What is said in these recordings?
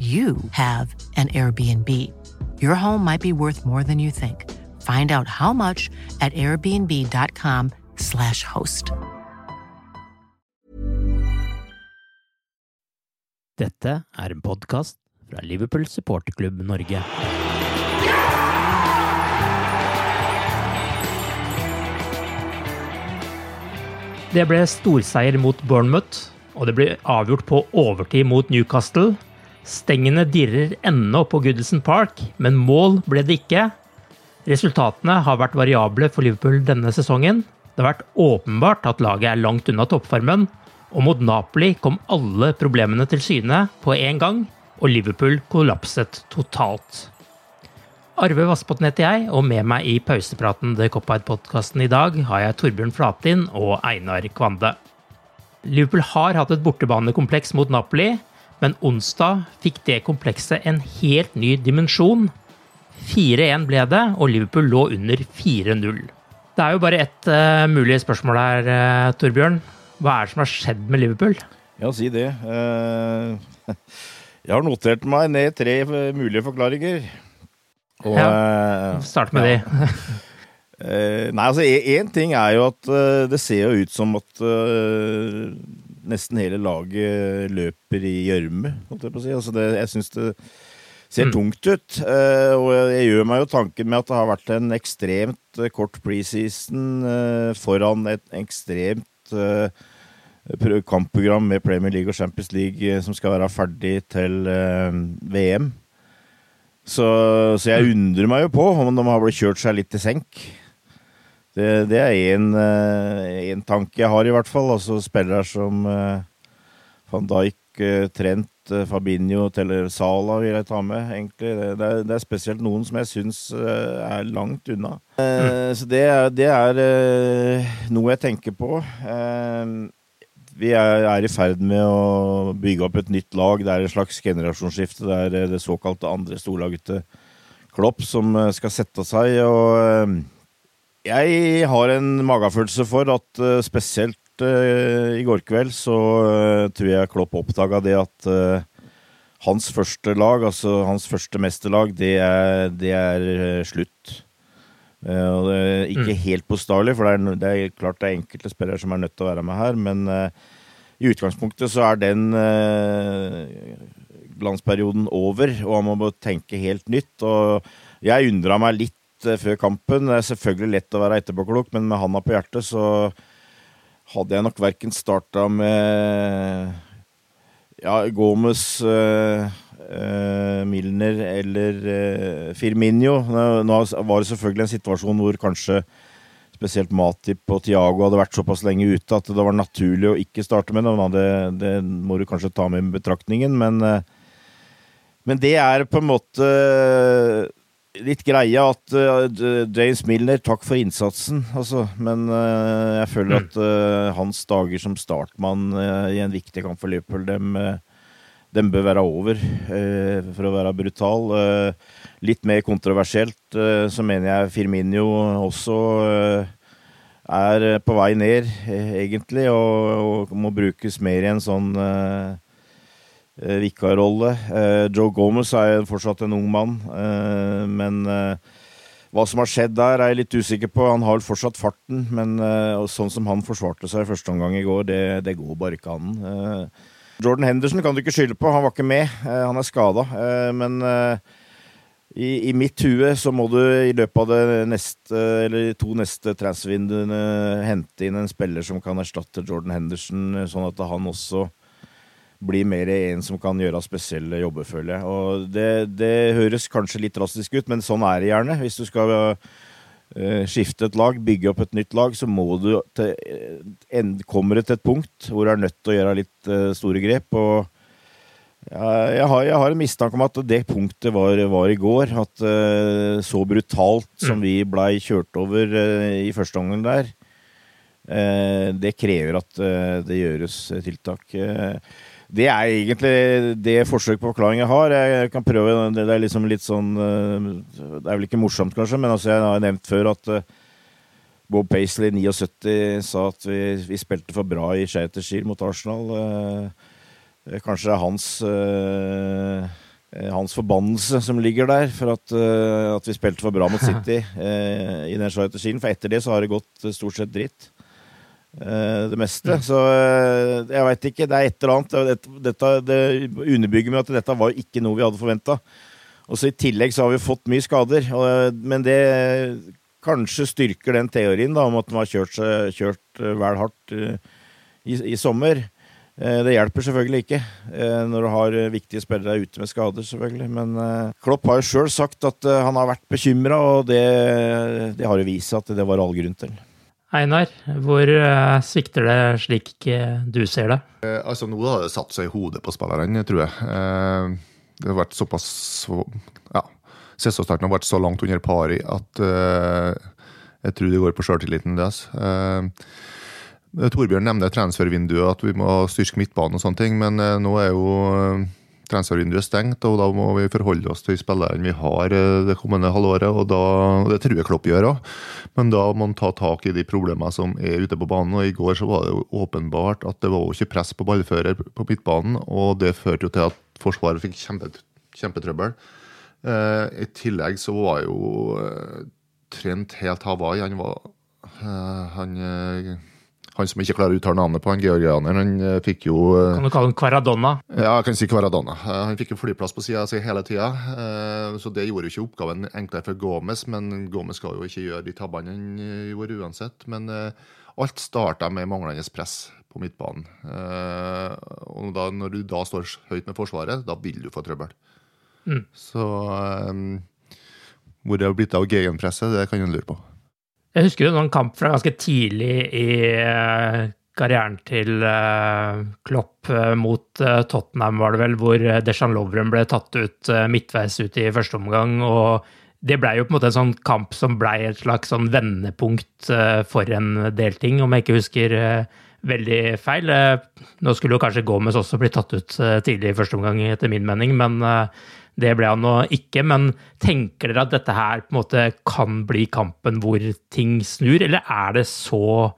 you have an Airbnb. Your home might be worth more than you think. Find out how much at airbnb.com/slash host. Dette er en podkast fra Liverpool supporterklubb Norge. Det ble storseier mot Bournemouth, og det ble avgjort på overtid mot Newcastle. Stengene dirrer ennå på Goodison Park, men mål ble det ikke. Resultatene har vært variable for Liverpool denne sesongen. Det har vært åpenbart at laget er langt unna toppformen, og mot Napoli kom alle problemene til syne på en gang, og Liverpool kollapset totalt. Arve Vassbotn heter jeg, og med meg i pausepraten The Cop-Out-podkasten i dag har jeg Torbjørn Flatin og Einar Kvande. Liverpool har hatt et bortebanekompleks mot Napoli, men onsdag fikk det komplekset en helt ny dimensjon. 4-1 ble det, og Liverpool lå under 4-0. Det er jo bare ett uh, mulig spørsmål her, uh, Torbjørn. Hva er det som har skjedd med Liverpool? Ja, si det. Uh, jeg har notert meg ned tre mulige forklaringer. Og, ja, Start med ja. de. nei, altså Én ting er jo at det ser jo ut som at nesten hele laget løper i gjørme, holdt jeg på å si. Altså det, jeg syns det ser mm. tungt ut. Uh, og jeg gjør meg jo tanken med at det har vært en ekstremt uh, kort preseason uh, foran et ekstremt kampprogram med Premier League og Champions League som skal være ferdig til VM. Så, så, jeg mm. undrer meg jo på om de har blitt kjørt seg litt til senk. Det, det er én uh, tanke jeg har, i hvert fall. Altså spillere som uh, van Dijk, uh, Trent, Fabinho, Sala vil jeg ta med, egentlig. Det, det, er, det er, spesielt noen som jeg syns er langt unna. Mm. Så det er, det er noe jeg tenker på. Vi er, er, i ferd med å bygge opp et nytt lag. Det er et slags generasjonsskifte. Det er det såkalte andre storlaget til Klopp som skal sette seg. og jeg har en magefølelse for at uh, spesielt uh, i går kveld så uh, tror jeg Klopp oppdaga det at hans første lag, altså hans første mesterlag, det er, det er slutt. og det er ikke mm. helt påståelig, for det er, det er, klart det er enkelte spillere som er nødt til å være med her, men i utgangspunktet så er den glansperioden over, og han må tenke helt nytt. og jeg undra meg litt Eh, før kampen. Det er selvfølgelig lett å være etterpåklok, men med handa på hjertet så hadde jeg nok verken starta med ja, Gomez, uh, uh, Milner eller uh, Firminio. Nå var det selvfølgelig en situasjon hvor kanskje spesielt Matip og Tiago hadde vært såpass lenge ute at det var naturlig å ikke starte med dem. Det, det må du kanskje ta med i betraktningen, men, men det er på en måte litt greia at uh, James Milner, takk for innsatsen, altså. Men uh, jeg føler mm. at uh, hans dager som startmann i en viktig kamp for Liverpool, dem, dem bør være over, for å være brutal. litt mer kontroversielt så mener jeg Firminio også er på vei ned, egentlig, og, og, må brukes mer i en sånn Eh, vikarrolle. Eh, Joe Gomez er fortsatt en ung mann, eh, men hva som har skjedd der, er jeg litt usikker på. Han har vel fortsatt farten, men sånn som han forsvarte seg i første omgang i går, det, det går bare ikke an. Jordan Henderson kan du ikke skylde på, han var ikke med. Han er skada. Men i, i, mitt hue så må du i løpet av det neste, to neste transvinduene hente inn en spiller som kan erstatte Jordan Henderson, sånn at han også blir mer en som kan gjøre spesielle jobber, føler jeg. Og det, det, høres kanskje litt drastisk ut, men sånn er det gjerne. Hvis du skal uh, skifte et lag, bygge opp et nytt lag, så må du til, en, kommer det til et punkt hvor du er nødt til å gjøre litt uh, store grep. og ja, jeg, har, jeg, har, en mistanke om at det punktet var, var i går. At uh, så brutalt som mm. vi blei kjørt over i første omgang der, det krever at det gjøres tiltak. Det er egentlig det forsøk på forklaring jeg har. Jeg kan prøve, Det er liksom litt sånn eh, Det er vel ikke morsomt, kanskje, men altså jeg har nevnt før at eh, Bob Paisley i 79 sa at vi, vi spilte for bra i Skeiter Shield mot Arsenal. Eh, kanskje det er hans hans forbannelse som ligger der for at, at vi spilte for bra mot City i den Skilen. For etter det så har det gått stort sett dritt. Eh, det meste. Så eh, jeg veit ikke. Det er et eller annet. Dette, det underbygger meg at dette var ikke noe vi hadde forventa. Og så I tillegg så har vi fått mye skader. Men det kanskje styrker den teorien da, om at de har kjørt, kjørt eh, vel hardt i, i, sommer. Det hjelper selvfølgelig ikke når du har viktige spillere ute med skader, selvfølgelig. Men Klopp har jo sjøl sagt at han har vært bekymra, og det, det har jo vist seg at det var all grunn til. Einar, hvor uh, svikter det slik du ser det? Uh, altså Nå har det satt seg i hodet på spillerne, tror jeg. det har vært såpass ja, Sesongstarten har vært så langt under pari at jeg tror det går på sjøltilliten deres. Torbjørn nevner transfervinduet, at vi må styrke midtbanen og sånne ting, men nå er jo transfervinduet stengt, og da må vi forholde oss til spillerne vi har eh, det kommende halvåret. og da, Det tror jeg Klopp gjør òg, men da må man ta tak i de problemene som er ute på banen. og I går så var det jo åpenbart at det var jo ikke press på ballfører på midtbanen, og det førte jo til at Forsvaret fikk kjempe, kjempetrøbbel. Eh, I tillegg så var jo eh, Trent helt Hawaii. Han var eh, han eh, han som ikke klarer å uttale navnet på han georgianeren, han eh, fikk jo eh, Kan du kalle han Kvaradonna? Ja, jeg kan si Kvaradonna. Eh, han fikk jo flyplass på sida si hele tida, så det gjorde jo ikke oppgaven enklere for Gomez. Men Gomez skal jo ikke gjøre de tabbene han gjorde uansett. Men alt starta med manglende press på midtbanen. Og da, når du da står høyt med Forsvaret, da vil du få trøbbel. Mm. Så hvor det har blitt av gegenpresset, det kan en lure på. Jeg husker jo noen kamp fra ganske tidlig i eh, karrieren til uh, Klopp uh, mot Tottenham, var det vel, hvor Deshan Lovren ble tatt ut midtveis ut i første omgang. og det blei jo på en måte en sånn kamp som blei et slags sånn vendepunkt for en del ting, om jeg ikke husker veldig feil. Nå skulle jo kanskje Gomez også bli tatt ut tidlig i første omgang, etter min mening, men det ble han nå ikke, men tenker dere at dette her på en måte kan bli kampen hvor ting snur, eller er det så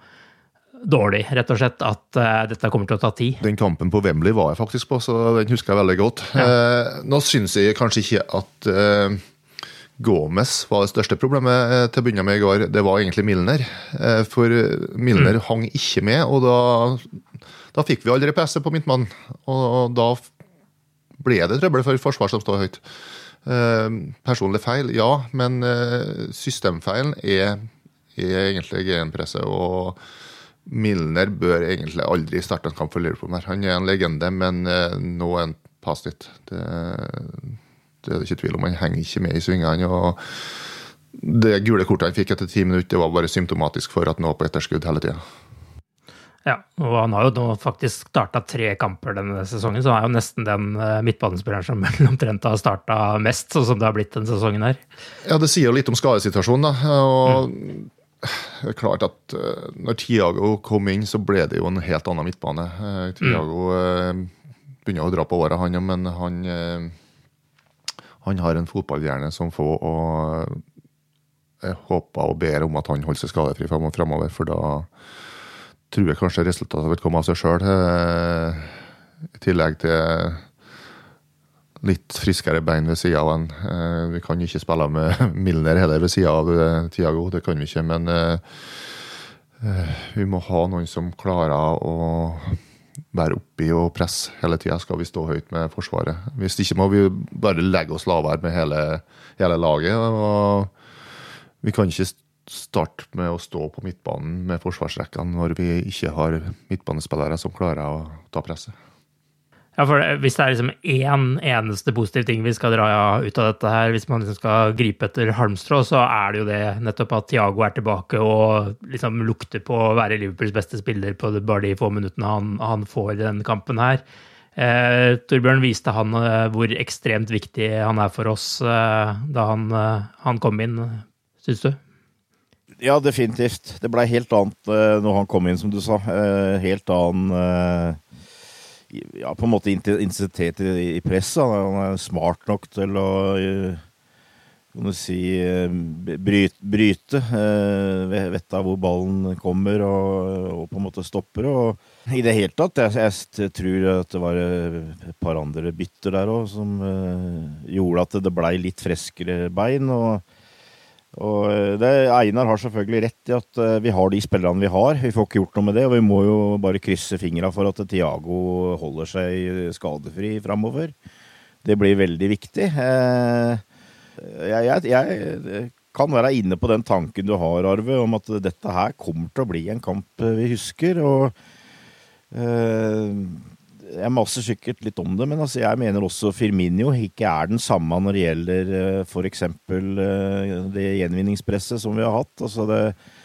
dårlig, rett og slett, at uh, dette kommer til å ta tid? Den kampen på Wembley var jeg faktisk på, så den husker jeg veldig godt. Ja. Uh, nå syns jeg kanskje ikke at uh, Gomez var det største problemet til å begynne med i går. Det var egentlig Milner. For Milner mm. hang ikke med, og da, da fikk vi aldri PC på midtmannen. Og da ble det trøbbel for forsvar som står høyt. Eh, personlig feil, ja, men eh, systemfeilen er, er egentlig GN-presset. Og Milner bør egentlig aldri starte en kamp for Liverpool. Han er en legende, men eh, nå er han past it. Det, det, er det ikke tvil om. Han henger ikke med i svingene. og det gule kortet han fikk etter ti minutter, var bare symptomatisk for at han var på etterskudd hele tida. Ja, og han har jo nå faktisk starta tre kamper denne sesongen, så han er jo nesten den eh, midtbanespilleren som omtrent har starta mest, sånn som det har blitt denne sesongen her. Ja, det sier jo litt om skadesituasjonen, da. Og mm. det er klart at uh, når Tiago kom inn, så ble det jo en helt annen midtbane. Tiago mm. begynner å dra på åra, han men han, han har en fotballhjerne som få, og jeg håper og ber om at han holder seg skadefri framover, for da tror jeg kanskje resultatet vil komme av seg sjøl. Eh, I tillegg til litt friskere bein ved sida av han. Eh, vi kan ikke spille med Milner heller ved sida av eh, Tiago, det kan vi ikke. Men vi må ha noen som klarer å være oppi og presse hele tida, skal vi stå høyt med Forsvaret. Hvis ikke må vi bare legge oss lavere med hele, hele laget. og Vi kan ikke starte med å stå på midtbanen med forsvarsrekkene når vi ikke har midtbanespillere som klarer å ta presset. Ja, for Hvis det er liksom én eneste positiv ting vi skal dra ut av dette, her, hvis man liksom skal gripe etter halmstrå, så er det jo det nettopp at Tiago er tilbake og liksom lukter på å være Liverpools beste spiller på bare de få minuttene han, han får i denne kampen her. Eh, Torbjørn viste han eh, hvor ekstremt viktig han er for oss eh, da han, eh, han kom inn, syns du? Ja, definitivt. Det blei helt annet uh, når han kom inn, som du sa. Uh, helt annen uh, Ja, på en måte intensitet i, presset. Han er smart nok til å kan du si bryte, bryte vet av hvor ballen kommer, og, og, på en måte stopper. Og i det hele tatt, jeg, jeg tror at det var et par andre bytter der òg som gjorde at det blei litt freskere bein. og og eh, det, Einar har selvfølgelig rett i at eh, vi har de spillerne vi har. Vi får ikke gjort noe med det, og vi må jo bare krysse fingra for at Tiago holder seg skadefri framover. Det blir veldig viktig. Eh, jeg, jeg, jeg, kan være inne på den tanken du har, Arve, om at dette her kommer til å bli en kamp vi husker. og jeg maser sikkert litt om det, men altså jeg mener også Firminio ikke er den samme når det gjelder uh, f.eks. Uh, det gjenvinningspresset som vi har hatt. Altså det,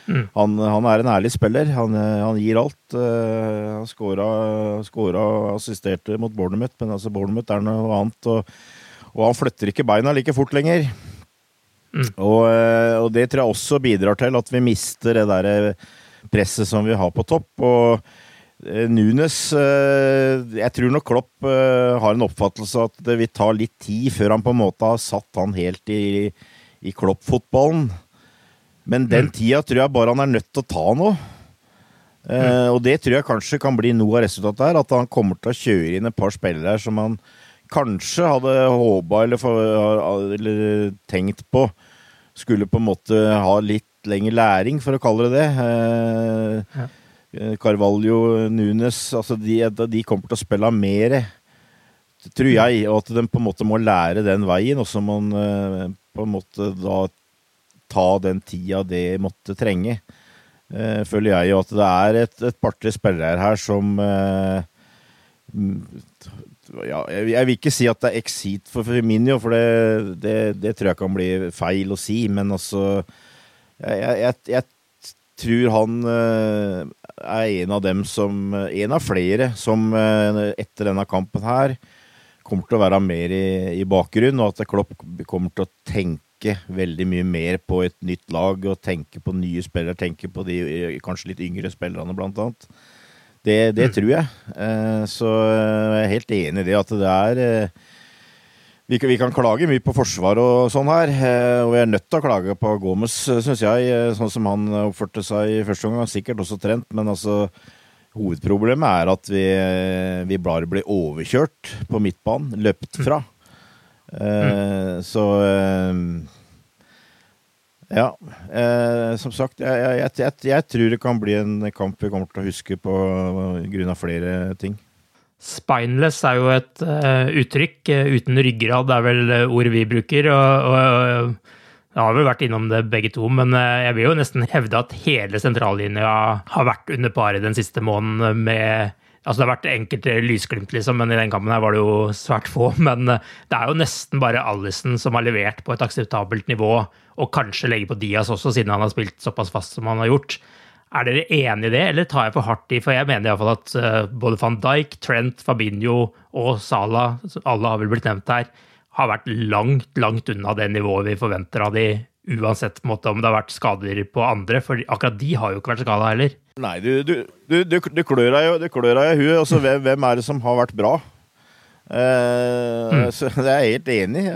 mm. han, han, er en ærlig spiller. Han, eh, han gir alt. Han skåra assisterte mot Bournemouth, men altså Bournemouth er noe annet. Og, og, han flytter ikke beina like fort lenger. Mm. Og, og, det tror jeg også bidrar til at vi mister det der presset som vi har på topp. og Eh, Nunes eh, Jeg tror nok Klopp eh, har en oppfattelse at det vil ta litt tid før han på en måte har satt han helt i, i Klopp-fotballen. Men den mm. tida tror jeg bare han er nødt til å ta nå. Mm. Og det tror jeg kanskje kan bli noe av resultatet her. At han kommer til å kjøre inn et par spillere som han kanskje hadde håpa eller, eller, tenkt på skulle på en måte ha litt lengre læring, for å kalle det det. Ja. Eh, Carvalho, Nunes altså de, de, kommer til å spille mer, tror jeg. Og at de på en måte må lære den veien. Og så må man eh, på en måte da ta den tida det måtte trenge. Føler jeg jo at det er et, et par-tre spillere her som ja, jeg, vil ikke si at det er exit for Firminio, for det, det, det, tror jeg kan bli feil å si. Men altså Jeg, jeg, jeg tror han er en av dem som En av flere som uh, etter denne kampen her kommer til å være mer i, i bakgrunnen, og at Klopp kommer til å tenke veldig mye mer på et nytt lag og tenke på nye spillere, tenke på de kanskje litt yngre spillerne, blant annet. Det, det mm. tror jeg. Uh, så jeg er helt enig i det at det er vi, vi, kan klage mye på forsvar og sånn her, eh, og vi er nødt til å klage på Gomez, eh, syns jeg. Eh, sånn som han oppførte seg i første omgang. Sikkert også trent, men altså Hovedproblemet er at vi, vi bare blir overkjørt på midtbanen, løpt mm. fra. Mm. Eh, så eh, Ja. Eh, som sagt, jeg, jeg, jeg, jeg, tror det kan bli en kamp vi kommer til å huske på grunn av flere ting. Spineless er jo et uh, uttrykk. Uh, uten ryggrad er vel uh, ordet vi bruker. og, og jeg har vel vært innom det begge to, men jeg vil jo nesten hevde at hele sentrallinja har vært under paret den siste måneden med Altså, det har vært enkelte lysglimt, liksom, men i den kampen her var det jo svært få. Men det er jo nesten bare Allison som har levert på et akseptabelt nivå, og kanskje legge på Diaz også, siden han har spilt såpass fast som han har gjort. Er dere enig i det, eller tar jeg for hardt i? For jeg mener iallfall at uh, både van Dijk, Trent, Fabinho og Salah, alle har vel blitt nevnt her, har vært langt, langt unna det nivået vi forventer av de, uansett måte, om det har vært skader på andre. For akkurat de har jo ikke vært skada heller. Nei, du, du, du, du klør deg jo i huet. Altså, hvem, hvem, er det som har vært bra? Eh, mm. Så det er jeg helt enig i.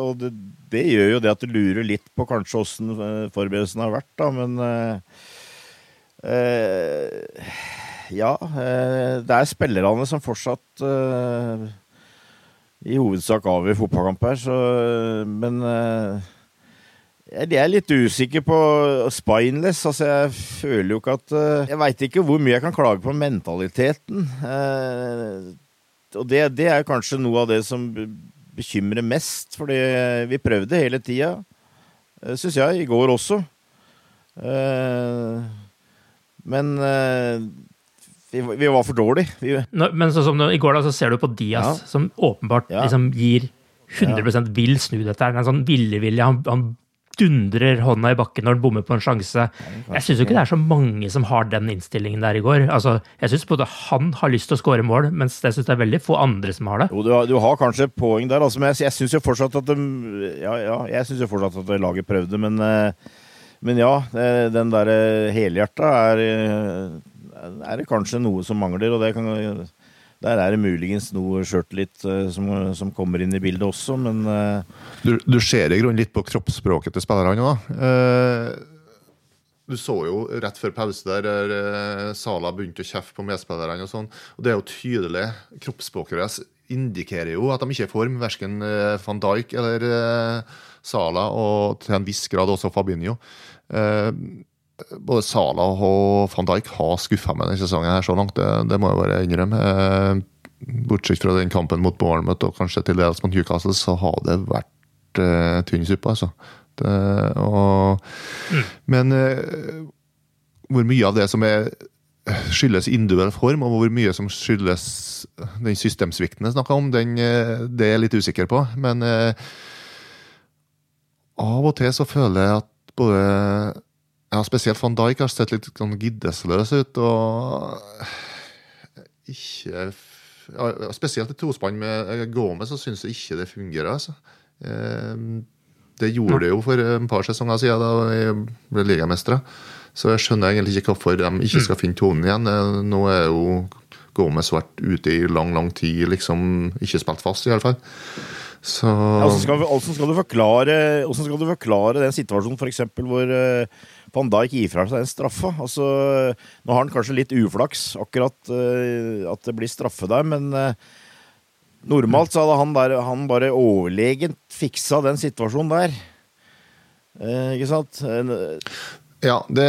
Og det, det, gjør jo det at du lurer litt på kanskje åssen forberedelsene forberedelsen har vært, da, men eh, eh, Ja, eh, det er spillerne som fortsatt eh, i hovedsak avgjør fotballkamper, så Men jeg er litt usikker på spineless. Altså, jeg føler jo ikke at Jeg veit ikke hvor mye jeg kan klage på mentaliteten. Og det, det er kanskje noe av det som bekymrer mest, fordi vi prøvde hele tida, eh, syns jeg, i går også. Eh, men eh, vi, vi var for dårlige. Men sånn som i går, da, så ser du på Diaz, ja. som åpenbart ja. liksom gir 100% vil snu dette. her, En sånn villevilje. Han, han dundrer hånda i bakken når han bommer på en sjanse. Jeg syns ikke det er så mange som har den innstillingen der i går. Altså, jeg syns både han har lyst til å skåre mål, mens jeg syns det er veldig få andre som har det. Jo, du har, du har kanskje et poeng der, altså, men jeg, jeg syns jo fortsatt at de, ja, ja, jeg synes jo fortsatt at laget prøvde, men, eh, men ja, den der helhjerta er, eh, er det kanskje noe som mangler, og kan der er det muligens noe sjøltillit som, som, kommer inn i bildet også, men du, du, ser i grunnen litt på kroppsspråket til spillerne. Uh, du så jo rett før pause der Sala begynte å kjefte på medspillerne. og sånn, og Det er jo tydelig. Kroppsspråket deres indikerer jo at de ikke er i form, verken van Dijk eller Sala, og til en viss grad også Fabinho. både Sala og van Dijk har skuffa meg denne sesongen her så langt, det, det må jeg bare innrømme. Bortsett fra den kampen mot Bournemouth og kanskje til dels mot Newcastle, så har det vært uh, tynn suppe, altså. Det, og, mm. Men uh, hvor mye av det som er skyldes individuell form, og hvor mye som skyldes den systemsvikten jeg snakka om, den, uh, det er jeg litt usikker på. Men av og til så føler jeg at både ja, Spesielt van Dijk har sett litt sånn giddesløs ut. og ikke Spesielt i tospann med Gomez så syns jeg ikke det fungerer. altså. Ehm, det gjorde det jo for en par sesonger siden da vi ble ligamestere. Så jeg skjønner egentlig ikke hvorfor de ikke skal finne tonen igjen. Eh, nå er jo Gomez vært ute i lang, lang tid, liksom ikke spilt fast, i alle fall. Så Hvordan skal, skal, du forklare, skal du forklare den situasjonen f.eks. hvor uh, van Dijk gir fra seg den straffa? Altså, nå har han kanskje litt uflaks akkurat uh, at det blir straffe der, men uh, Normalt så hadde han, der, han bare overlegent fiksa den situasjonen der. Eh, ikke sant? Ja, det,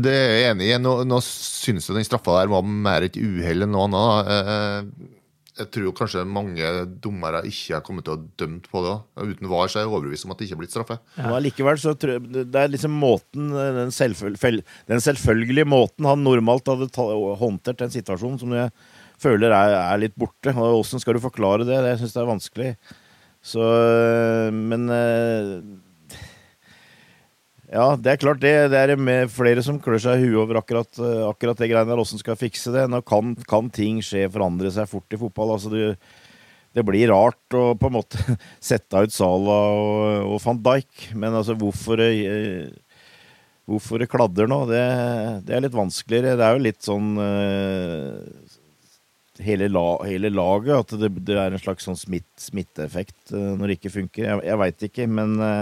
det, er jeg enig i. Nå, nå syns jeg den straffa der var mer et uhell enn noe annet. Eh, jeg tror kanskje mange dommere ikke har kommet til å dømt på det. Uten VAR så er jeg overbevist om at det ikke er blitt straffe. Ja. likevel så tror jeg, Det er liksom måten, den, selvfølgelig, den selvfølgelige måten han normalt hadde håndtert den situasjonen som jeg føler er, er litt borte. Og Åssen skal du forklare det? Jeg syns det er vanskelig. Så Men eh, ja, det er klart det. Det er flere som klør seg i huet over akkurat, eh, akkurat det greiene der. Åssen skal fikse det? Nå kan, kan, ting skje, forandre seg fort i fotball. Altså, det, det blir rart å på en måte sette ut Sala og, og van Dijk, men altså hvorfor eh, Hvorfor det kladder nå, det, det, er litt vanskeligere. Det er jo litt sånn hele, la, hele laget. At det, det, er en slags sånn smitt, smitteeffekt når det ikke funker. Jeg, jeg veit ikke, men.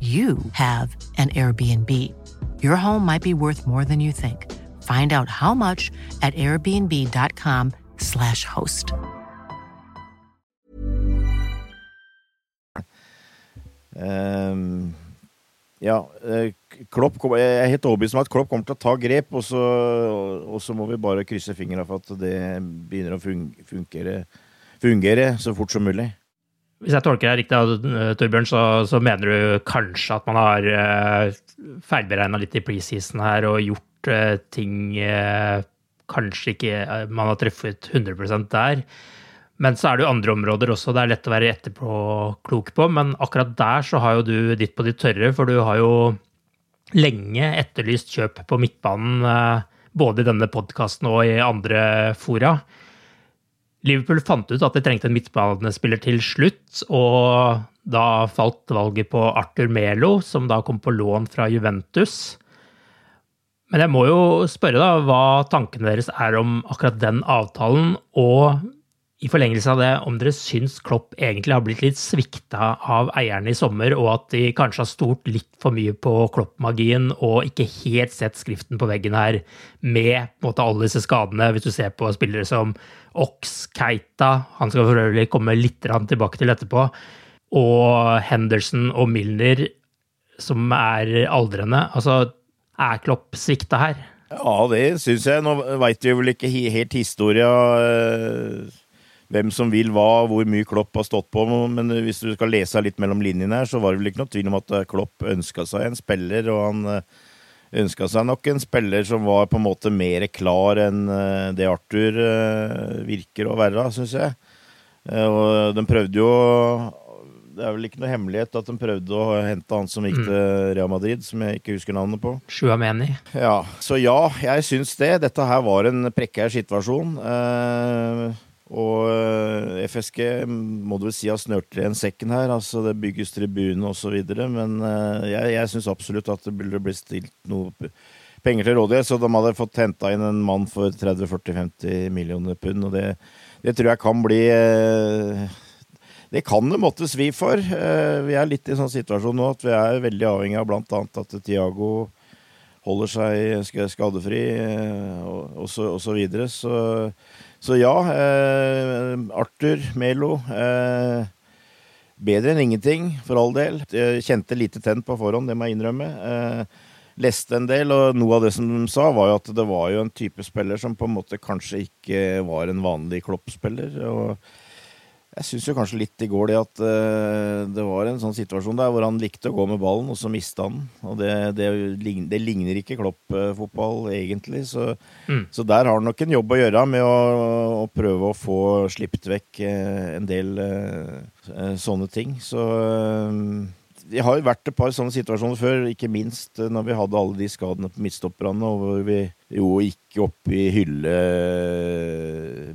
you have an Airbnb. Your home might be worth more than you think. Find out how much at airbnb.com/slash host. Um, ja, eh, Klopp jeg er helt overbevist om at Klopp kommer til å ta grep, og så, og så må vi bare krysse fingra for at det begynner å fungere, fungere så fort som mulig. Hvis jeg tolker deg riktig, Torbjørn, så, så mener du kanskje at man har uh, feilberegna litt i preseason her og gjort eh, ting eh, kanskje ikke eh, man har truffet 100% der. Men så er det jo andre områder også det er lett å være etterpåklok på. Men akkurat der så har jo du ditt på ditt tørre, for du har jo lenge etterlyst kjøp på midtbanen, eh, både i denne podkasten og i andre fora. Liverpool fant ut at de trengte en midtbanespiller til slutt, og da falt valget på Arthur Melo, som da kom på lån fra Juventus. Men jeg må jo spørre da hva tankene deres er om akkurat den avtalen, og i forlengelse av det, om dere syns Klopp egentlig har blitt litt svikta av eierne i sommer, og at de kanskje har stort litt for mye på Klopp-magien og ikke helt sett skriften på veggen her med på måte, alle disse skadene, hvis du ser på spillere som Ox, Keita Han skal for øvrig komme litt tilbake til etterpå. Og Henderson og Milner, som er aldrende. Altså, er Klopp svikta her? Ja, det syns jeg. Nå veit vi vel ikke helt historia eh, hvem som vil hva, hvor mye Klopp har stått på. Men hvis du skal lese litt mellom linjene her, så var det vel ikke noe tvil om at Klopp ønska seg en spiller, og han ønska seg nok en spiller som var på en måte mer klar enn det Arthur virker å være, syns jeg. Og de prøvde jo Det er vel ikke noe hemmelighet at de prøvde å hente han som gikk til Real Madrid, som jeg ikke husker navnet på. Shuameni. Ja, så ja, jeg syns det. Dette her var en prekær situasjon. Eh, og FSG må du vel si har snørt igjen sekken her. altså Det bygges tribune osv. Men jeg, jeg syns absolutt at det burde bli stilt noe penger til rådighet. Så de hadde fått henta inn en mann for 30-40-50 millioner pund. Og det, det, tror jeg kan bli Det kan det måtte svi for. Vi er litt i sånn situasjon nå at vi er veldig avhengig av bl.a. at Tiago holder seg skadefri og, så, og så videre. Så så ja, eh, Arthur Melo eh, Bedre enn ingenting, for all del. Jeg kjente lite tent på forhånd, det må jeg innrømme. Eh, leste en del, og noe av det som de sa, var jo at det var jo en type spiller som på en måte kanskje ikke var en vanlig kloppspiller. og Jeg syns jo kanskje litt i går det at uh, det var en sånn situasjon der hvor han likte å gå med ballen, og så mista han. Og det, det, det ligner ikke Klopp-fotball, egentlig. Så, mm. så, der har han nok en jobb å gjøre med å, å prøve å få slippet vekk uh, en del uh, sånne ting. Så det har jo vært et par sånne situasjoner før, ikke minst eh, når vi hadde alle de skadene på midtstopperne, hvor vi jo gikk opp i hylle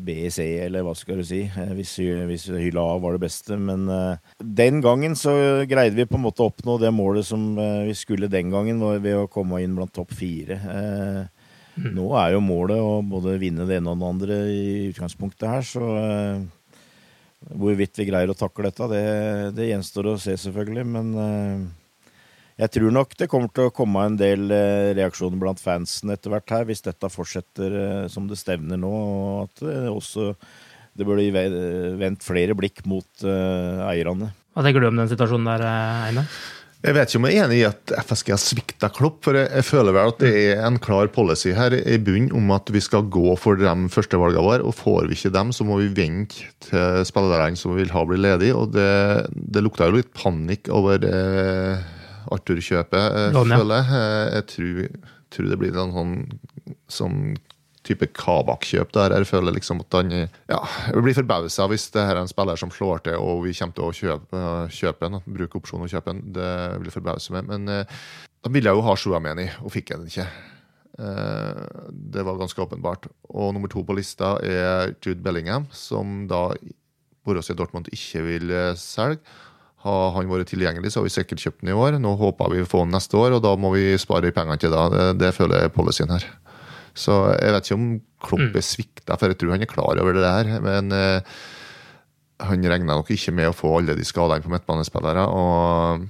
B, C, eller hva skal du si, eh, hvis, hvis hylle A var det beste. Men den gangen så greide vi på en måte å oppnå det målet som vi skulle den gangen, ved å komme inn blant topp fire. Mm. Nå er jo målet å både vinne det ene og det andre i utgangspunktet her, så Hvorvidt vi greier å takle dette, det, det gjenstår å se, selvfølgelig. Men uh, jeg tror nok det kommer til å komme en del uh, reaksjoner blant fansen etter hvert her, hvis dette fortsetter uh, som det stevner nå. Og at det også det burde vendt flere blikk mot eierne. Hva tenker du om den situasjonen der, Einar? Jeg vet ikke om jeg er enig i at FSG har svikta Klopp. for jeg, jeg, føler vel at det er en klar policy her i bunnen om at vi skal gå for de førstevalgene våre. og Får vi ikke dem, så må vi vente til spillerne som vi vil ha, blir ledige. og Det, det lukta jo litt panikk over eh, Arthur-kjøpet, eh, føler jeg. Eh, jeg tror, tror, det blir en sånn som type Kabak-kjøp der. Jeg føler liksom at han ja, Jeg blir forbausa hvis det her er en spiller som slår til og vi kommer til å kjøpe, kjøpe en. Bruke opsjonen og kjøpe en. Det blir forbausa med. Men eh, da ville jeg jo ha Shuameni, og fikk jeg den ikke. Eh, det var ganske åpenbart. Og nummer to på lista er Jude Bellingham, som da Borussia Dortmund ikke vil eh, selge. Har han vært tilgjengelig, så har vi sikkert kjøpt den i år. Nå håper vi får den neste år, og da må vi spare pengene til da. Det, det føler jeg policyen her. Så jeg vet ikke om Klopp mm. er svikta, for jeg tror han er klar over det der. Men uh, han regna nok ikke med å få alle de skadene på midtbanespillere. Og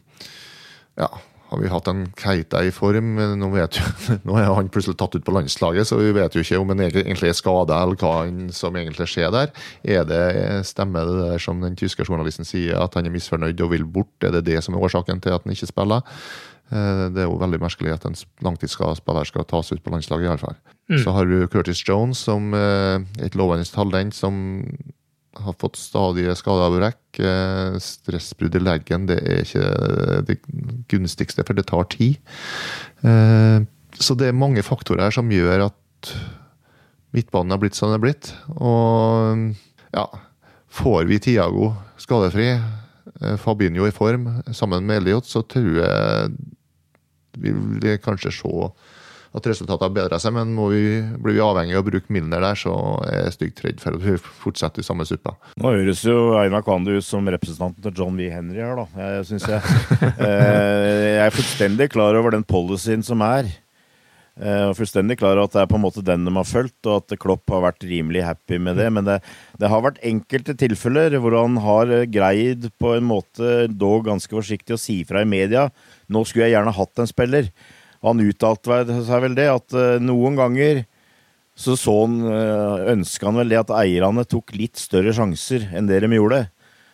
ja, har vi hatt en Keita i form? Nå, vet jo, nå er han plutselig tatt ut på landslaget, så vi vet jo ikke om han egentlig er skada, eller hva som egentlig skjer der. Er det, Stemmer det der som den tyske journalisten sier, at han er misfornøyd og vil bort? Er det det som er årsaken til at han ikke spiller? Eh, det er jo veldig merkelig at en langtidsspiller skal tas ut på landslaget, iallfall. Mm. Så har du Curtis Jones, som er eh, et lovende talent som har fått stadige skader av rekk. stressbrudd i leggen det er ikke det gunstigste, for det tar tid. Så det er mange faktorer her som gjør at midtbanen har blitt som den er blitt. Og ja, får vi Tiago skadefri, Fabinho i form, sammen med Elliot, så tror jeg vi vil kanskje se at resultatet har bedra seg, men vi, blir vi avhengig av å bruke Milner der, så er jeg stygt redd for at vi fortsetter i samme suppa. Nå høres jo Einar Kvandu ut som representanten til John V. Henry her, da. Jeg, synes jeg, eh, jeg er fullstendig klar over den policyen som er. Uh, fullstendig klar over at det er på en måte den de har fulgt, og at Klopp har vært rimelig happy med det. Men det, det, har vært enkelte tilfeller hvor han har greid på en måte, dog ganske forsiktig, å si fra i media nå skulle jeg gjerne hatt en spiller. Og han uttalte seg vel det, at uh, noen ganger så så han, uh, ønska han vel det at eierne tok litt større sjanser enn det de gjorde.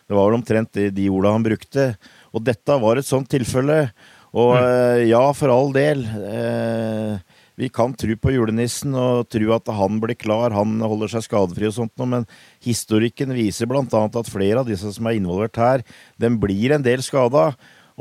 Det var vel omtrent de, de orda han brukte. Og dette var et sånt tilfelle. Og uh, ja, for all del. Uh, vi kan tro på julenissen og tro at han blir klar, han holder seg skadefri og sånt, men historikken viser bl.a. at flere av disse som er involvert her, den blir en del skada.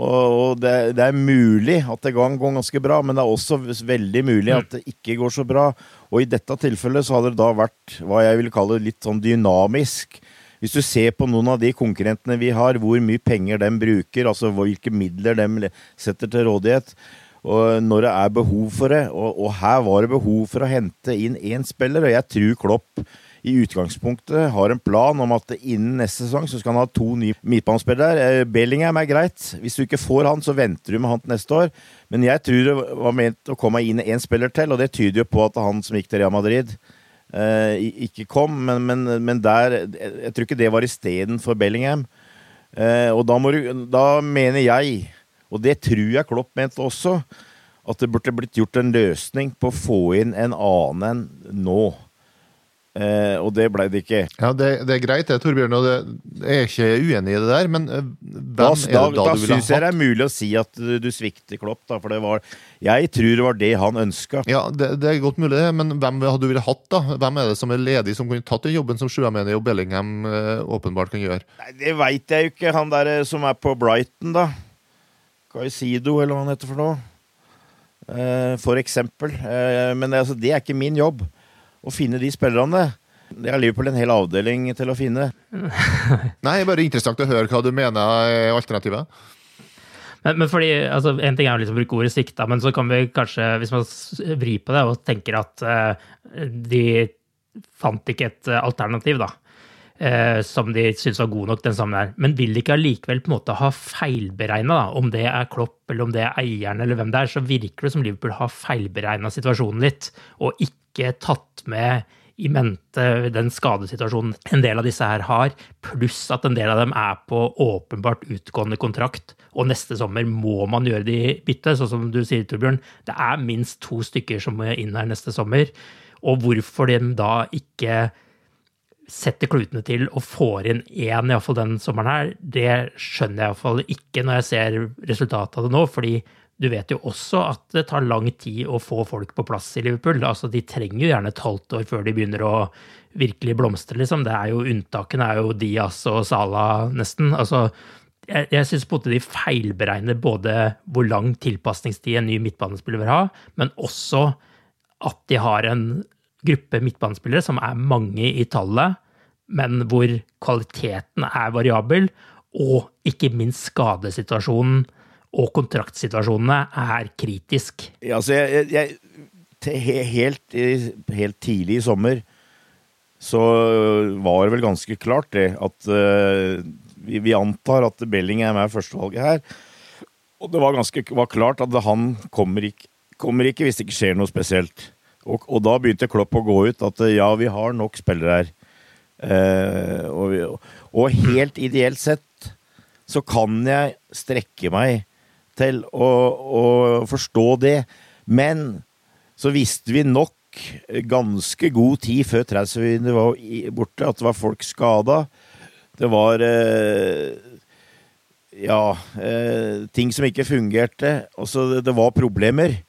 Og det, det, er mulig at det går ganske bra, men det er også veldig mulig at det ikke går så bra. Og i dette tilfellet så hadde det da vært hva jeg vil kalle litt sånn dynamisk. Hvis du ser på noen av de konkurrentene vi har, hvor mye penger de bruker, altså hvilke midler de setter til rådighet, og når det er behov for det. Og, og her var det behov for å hente inn én spiller, og jeg tror Klopp i utgangspunktet har en plan om at innen neste sesong så skal han ha to nye midtbanespillere. Eh, Bellingham er greit. Hvis du ikke får han, så venter du med han til neste år. Men jeg tror det var ment å komme inn én spiller til, og det tyder jo på at han som gikk til Real Madrid, eh, ikke kom. Men, men, men, der Jeg tror ikke det var istedenfor Bellingham. Eh, og da, du, da mener jeg og det tror jeg Klopp mente også, at det burde blitt gjort en løsning på å få inn en annen enn nå. Eh, og det ble det ikke. Ja, Det, det er greit, det, Torbjørn. og det, Jeg er ikke uenig i det der, men eh, hvem Da, er da, det da, da du ville syns jeg det er mulig å si at du, du svikter Klopp, da, for det var Jeg tror det var det han ønska. Ja, det, det er godt mulig, det, men hvem hadde du ville hatt, da? Hvem er det som er ledig, som kunne tatt den jobben som Sjuameni og Bellingham eh, åpenbart kan gjøre? Nei, det veit jeg jo ikke. Han der eh, som er på Brighton, da. Caicedo, eller hva han heter for noe. Eh, for eksempel. Eh, men det, altså, det er ikke min jobb å finne de spillerne. Det er Liverpool en hel avdeling til å finne. Nei, bare interessant å høre hva du mener er alternativet. Men, men fordi, altså, En ting er å liksom å bruke ordet sikta, men så kan vi kanskje, hvis man vrir på det og tenker at uh, de fant ikke et eh, alternativ, da, eh, som de syns var god nok, den sammen der. Men vil de ikke allikevel på en måte ha feilberegna, om det er Klopp eller om det er eieren eller hvem det er, så virker det som Liverpool har feilberegna situasjonen litt, og ikke tatt med i mente den skadesituasjonen en del av disse her har, pluss at en del av dem er på åpenbart utgående kontrakt, og neste sommer må man gjøre de bytte, sånn som du sier, Torbjørn. Det er minst to stykker som må inn her neste sommer, og hvorfor de da ikke setter klutene til og får inn én, iallfall den sommeren her, det skjønner jeg iallfall ikke når jeg ser resultatet av det nå, fordi du vet jo også at det tar lang tid å få folk på plass i Liverpool. Altså, de trenger jo gjerne et halvt år før de begynner å virkelig blomstre, liksom. Det er jo Unntakene er jo Diaz og Salah, nesten. Altså, jeg, jeg syns de feilberegner både hvor lang tilpasningstid en ny midtbanespiller vil ha, men også at de har en gruppe midtbanespillere som er mange i tallet, men hvor kvaliteten er variabel, og ikke minst skadesituasjonen og kontraktsituasjonene er kritisk. Ja, altså, jeg, jeg, helt, helt tidlig i sommer så var det vel ganske klart det at uh, vi, vi antar at Bellingham er førstevalget her. Og det var ganske var klart at han kommer ikke, kommer ikke hvis det ikke skjer noe spesielt. Og, og da begynte Klopp å gå ut at eh, ja, vi har nok spillere her. Eh, og, og helt ideelt sett så kan jeg strekke meg til å, å forstå det. Men så visste vi nok ganske god tid før transfervinduet var borte, at det var folk skada. Det var eh, Ja, eh, ting som ikke fungerte. Altså, det, det var problemer.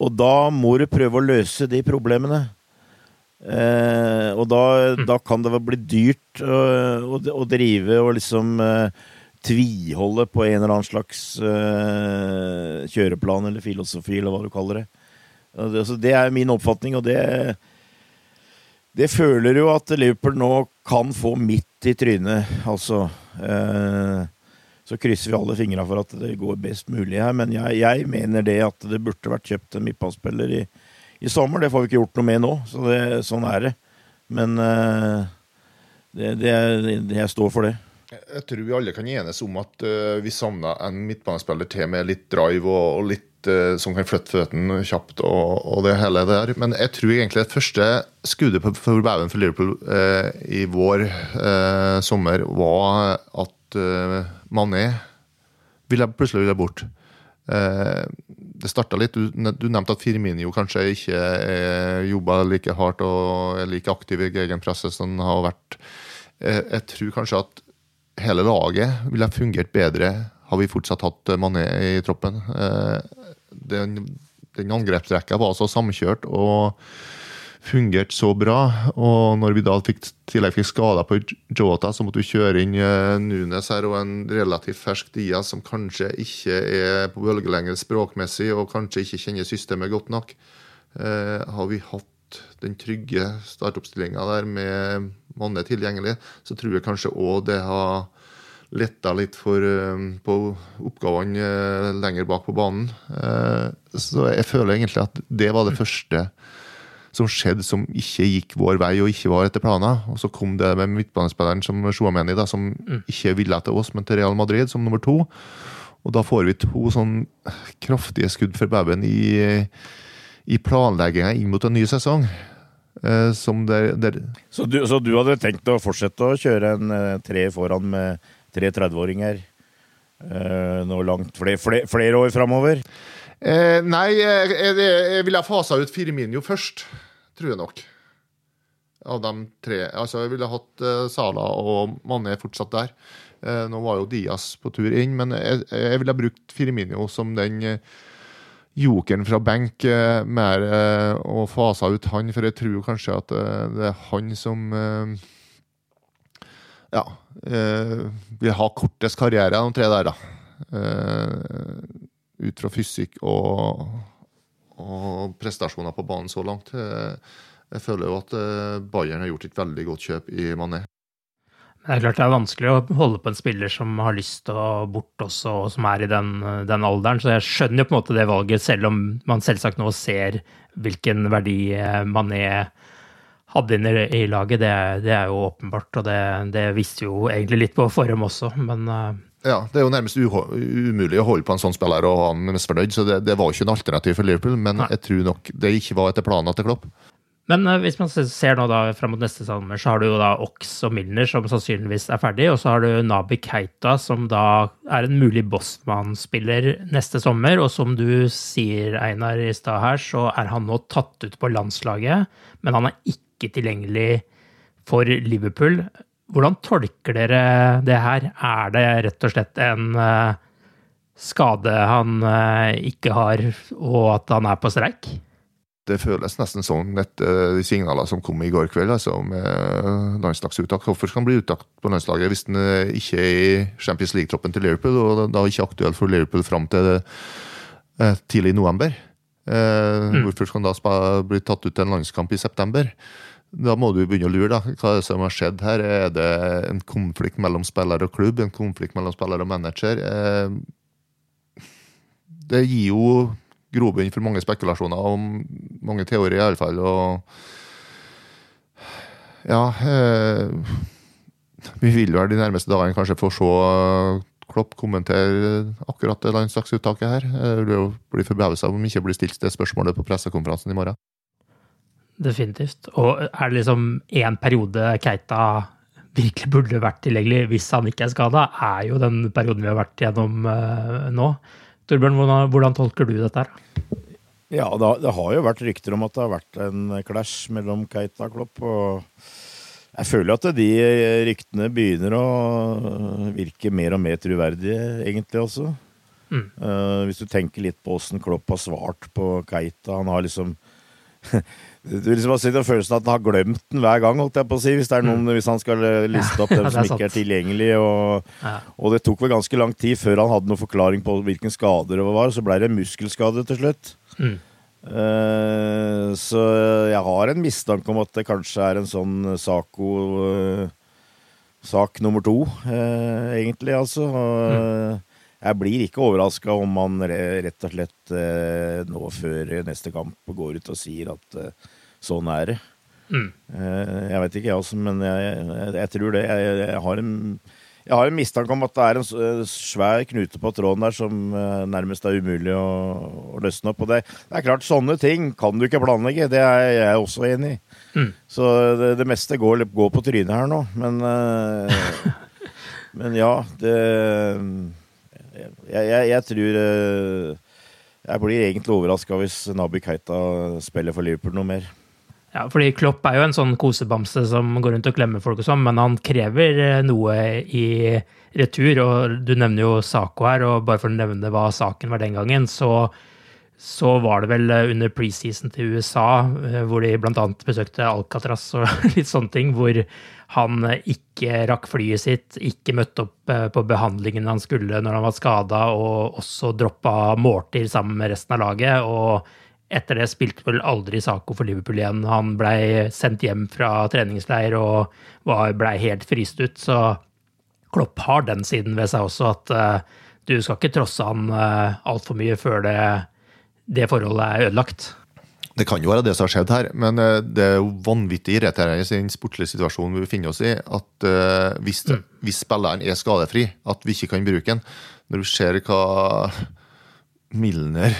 Og da må du prøve å løse de problemene. Eh, og da, da kan det bli dyrt å, å, å drive og liksom eh, tviholde på en eller annen slags eh, kjøreplan eller filosofi, eller hva du kaller det. Det, altså, det er min oppfatning, og det Det føler jo at Liverpool nå kan få midt i trynet, altså. Eh, så krysser vi alle fingra for at det går best mulig her, men jeg, jeg mener det at det burde vært kjøpt en midtbanespiller i, i sommer. Det får vi ikke gjort noe med nå, så det, sånn er det. Men uh, det, det, jeg står for det. Jeg tror vi alle kan enes om at uh, vi savna en midtbanespiller til med litt drive og, og litt uh, som kan flytte føttene kjapt og, og det hele der. Men jeg tror egentlig det første skuddet på- for baugen for Liverpool i vår sommer var at eh, Mané jeg plutselig ville bort. Uh, det starta litt Du, du nevnte at Firminio kanskje ikke jobba like hardt og er like aktiv i gegenpresset som han har vært. Uh, jeg tror kanskje at hele laget ville ha fungert bedre har vi fortsatt hatt Mané i troppen. Den, den angrepsrekka var altså samkjørt og fungerte så bra. Og når vi da fikk, tillegg fikk skader på Jota, så måtte vi kjøre inn eh, Nunes her og en relativt fersk Diaz som kanskje ikke er på bølgelengde språkmessig og kanskje ikke kjenner systemet godt nok. Eh, har vi hatt den trygge startoppstillinga der med Manne tilgjengelig, så tror jeg kanskje òg det har letta litt for, eh, på oppgavene eh, lenger bak på banen. Så jeg føler egentlig at det var det første som skjedde som ikke gikk vår vei og ikke var etter planer. Og så kom det med midtbanespilleren som Chouameni, da, som ikke ville til oss, men til Real Madrid som nummer to. Og da får vi to sånn kraftige skudd for babyen i, i planlegginga inn mot en ny sesong. Eh, som der, der Så du, så du hadde tenkt å fortsette å kjøre en eh, tre foran med tre 30-åringer eh, noe langt flere, flere, flere år framover? Eh, nei, jeg, jeg, jeg ville ha fasa ut Firminio først, tror jeg nok. av de tre. Altså, jeg ville hatt uh, Sala og Mané fortsatt der. Uh, nå var jo Diaz på tur inn, men jeg, jeg ville brukt Firmino som den uh, jokeren fra benk uh, mer og fasa ut han, for jeg tror kanskje at det er han som ja, vil ha kortest karriere av de tre der, da. Ut fra fysikk og, og prestasjoner på banen så langt. Uh, jeg føler jo at eh, Bayern har gjort et veldig godt kjøp i Mané. Det er klart det er vanskelig å holde på en spiller som har lyst til å bort også, og som er i den, den, alderen. Så jeg skjønner jo på en måte det valget, selv om man selvsagt nå ser hvilken verdi eh, Mané hadde inn i laget. Det, det er jo åpenbart, og det, det, visste jo egentlig litt på forhånd også, men eh, ja, Det er jo nærmest umulig å holde på en sånn spiller og ha han misfornøyd, så det, det var ikke en alternativ for Liverpool. Men Nei. jeg tror nok det ikke var etter planen til Klopp. Men uh, hvis man ser nå da fram mot neste sommer, så har du jo da Ox og Milner som sannsynligvis er ferdig, og så har du Nabi Keita som da er en mulig Bosman-spiller neste sommer. Og som du sier, Einar, i stad her, så er han nå tatt ut på landslaget, men han er ikke tilgjengelig for Liverpool. Hvordan tolker dere det her? Er det rett og slett en uh, skade han uh, ikke har, og at han er på streik? det føles nesten sånn etter de signalene som kom i går kveld, altså med landslagsuttak. Hvorfor skal han bli uttatt på landslaget hvis han eh, ikke er i Champions League-troppen til Liverpool, og da ikke aktuell for Liverpool fram til eh, tidlig i november? Eh, mm. Hvorfor skal han da bli tatt ut til en landskamp i september? Da må du begynne å lure. da. Hva er det som har skjedd her? Er det en konflikt mellom spiller og klubb? En konflikt mellom spiller og manager? Det gir jo grobunn for mange spekulasjoner og mange teorier, i alle fall. Og ja eh, Vi vil vel de nærmeste dagene kanskje få se Klopp kommentere akkurat det landslagsuttaket her. Det blir forbausa om ikke blir stilt det spørsmålet på pressekonferansen i morgen. Definitivt. Og er det liksom én periode Keita virkelig burde vært tilgjengelig hvis han ikke er skada, er jo den perioden vi har vært gjennom uh, nå. Torbjørn, hvordan, hvordan, tolker du dette? her? Ja, det, det, har jo vært rykter om at det har vært en clash mellom Keita og Klopp. og Jeg føler at de ryktene begynner å virke mer og mer truverdige, egentlig også. Mm. Uh, hvis du tenker litt på åssen Klopp har svart på Keita Han har liksom Du liksom har sitter følelsen at han har glemt den hver gang, holdt jeg på å si, hvis, er noen, mm. hvis han skal liste opp dem som ikke er tilgjengelige. Og, ja. og, det tok vel ganske lang tid før han hadde noen forklaring på hvilken skader det var. Så ble det muskelskade til slutt. Mm. Uh, så jeg har en mistanke om at det kanskje er en sånn Saco uh, Sak nummer to, uh, egentlig, altså. Mm jeg blir ikke overraska om man rett og slett eh, nå før neste kamp går ut og sier at eh, sånn er det. Mm. Eh, jeg vet ikke, jeg også, men jeg, jeg, jeg tror det. Jeg, jeg, har en, jeg har en mistanke om at det er en svær knute på tråden der som nærmest er umulig å, å løsne opp. Og det, det, er klart, sånne ting kan du ikke planlegge. Det er jeg også enig i. Mm. Så det, det, meste går, går, på trynet her nå. Men, men ja, det jeg, jeg, jeg tror eh, Jeg blir egentlig overraska hvis Nabi Keita spiller for Liverpool noe mer. Ja, fordi Klopp er jo en sånn kosebamse som går rundt og klemmer folk og sånn, men han krever eh, noe i retur. Og du nevner jo Saco her, og bare for å nevne hva saken var den gangen, så, så var det vel eh, under preseason til USA, hvor de bl.a. besøkte Alcatraz og litt sånne ting, hvor han ikke rakk flyet sitt, ikke møtte opp eh, på behandlingen han skulle når han var skada, og også droppa måltid sammen med resten av laget. og etter det spilte vel aldri Saco for Liverpool igjen. Han blei sendt hjem fra treningsleir og blei helt fryst ut. Så Klopp har den siden ved seg også, at du skal ikke trosse han altfor mye før det, det forholdet er ødelagt. Det kan jo være det som har skjedd her, men eh, det er jo vanvittig irriterende i den sportslige situasjonen vi befinner oss i, at uh, hvis, mm. hvis, spilleren er skadefri, at vi ikke kan bruke den. Når du ser hva Milner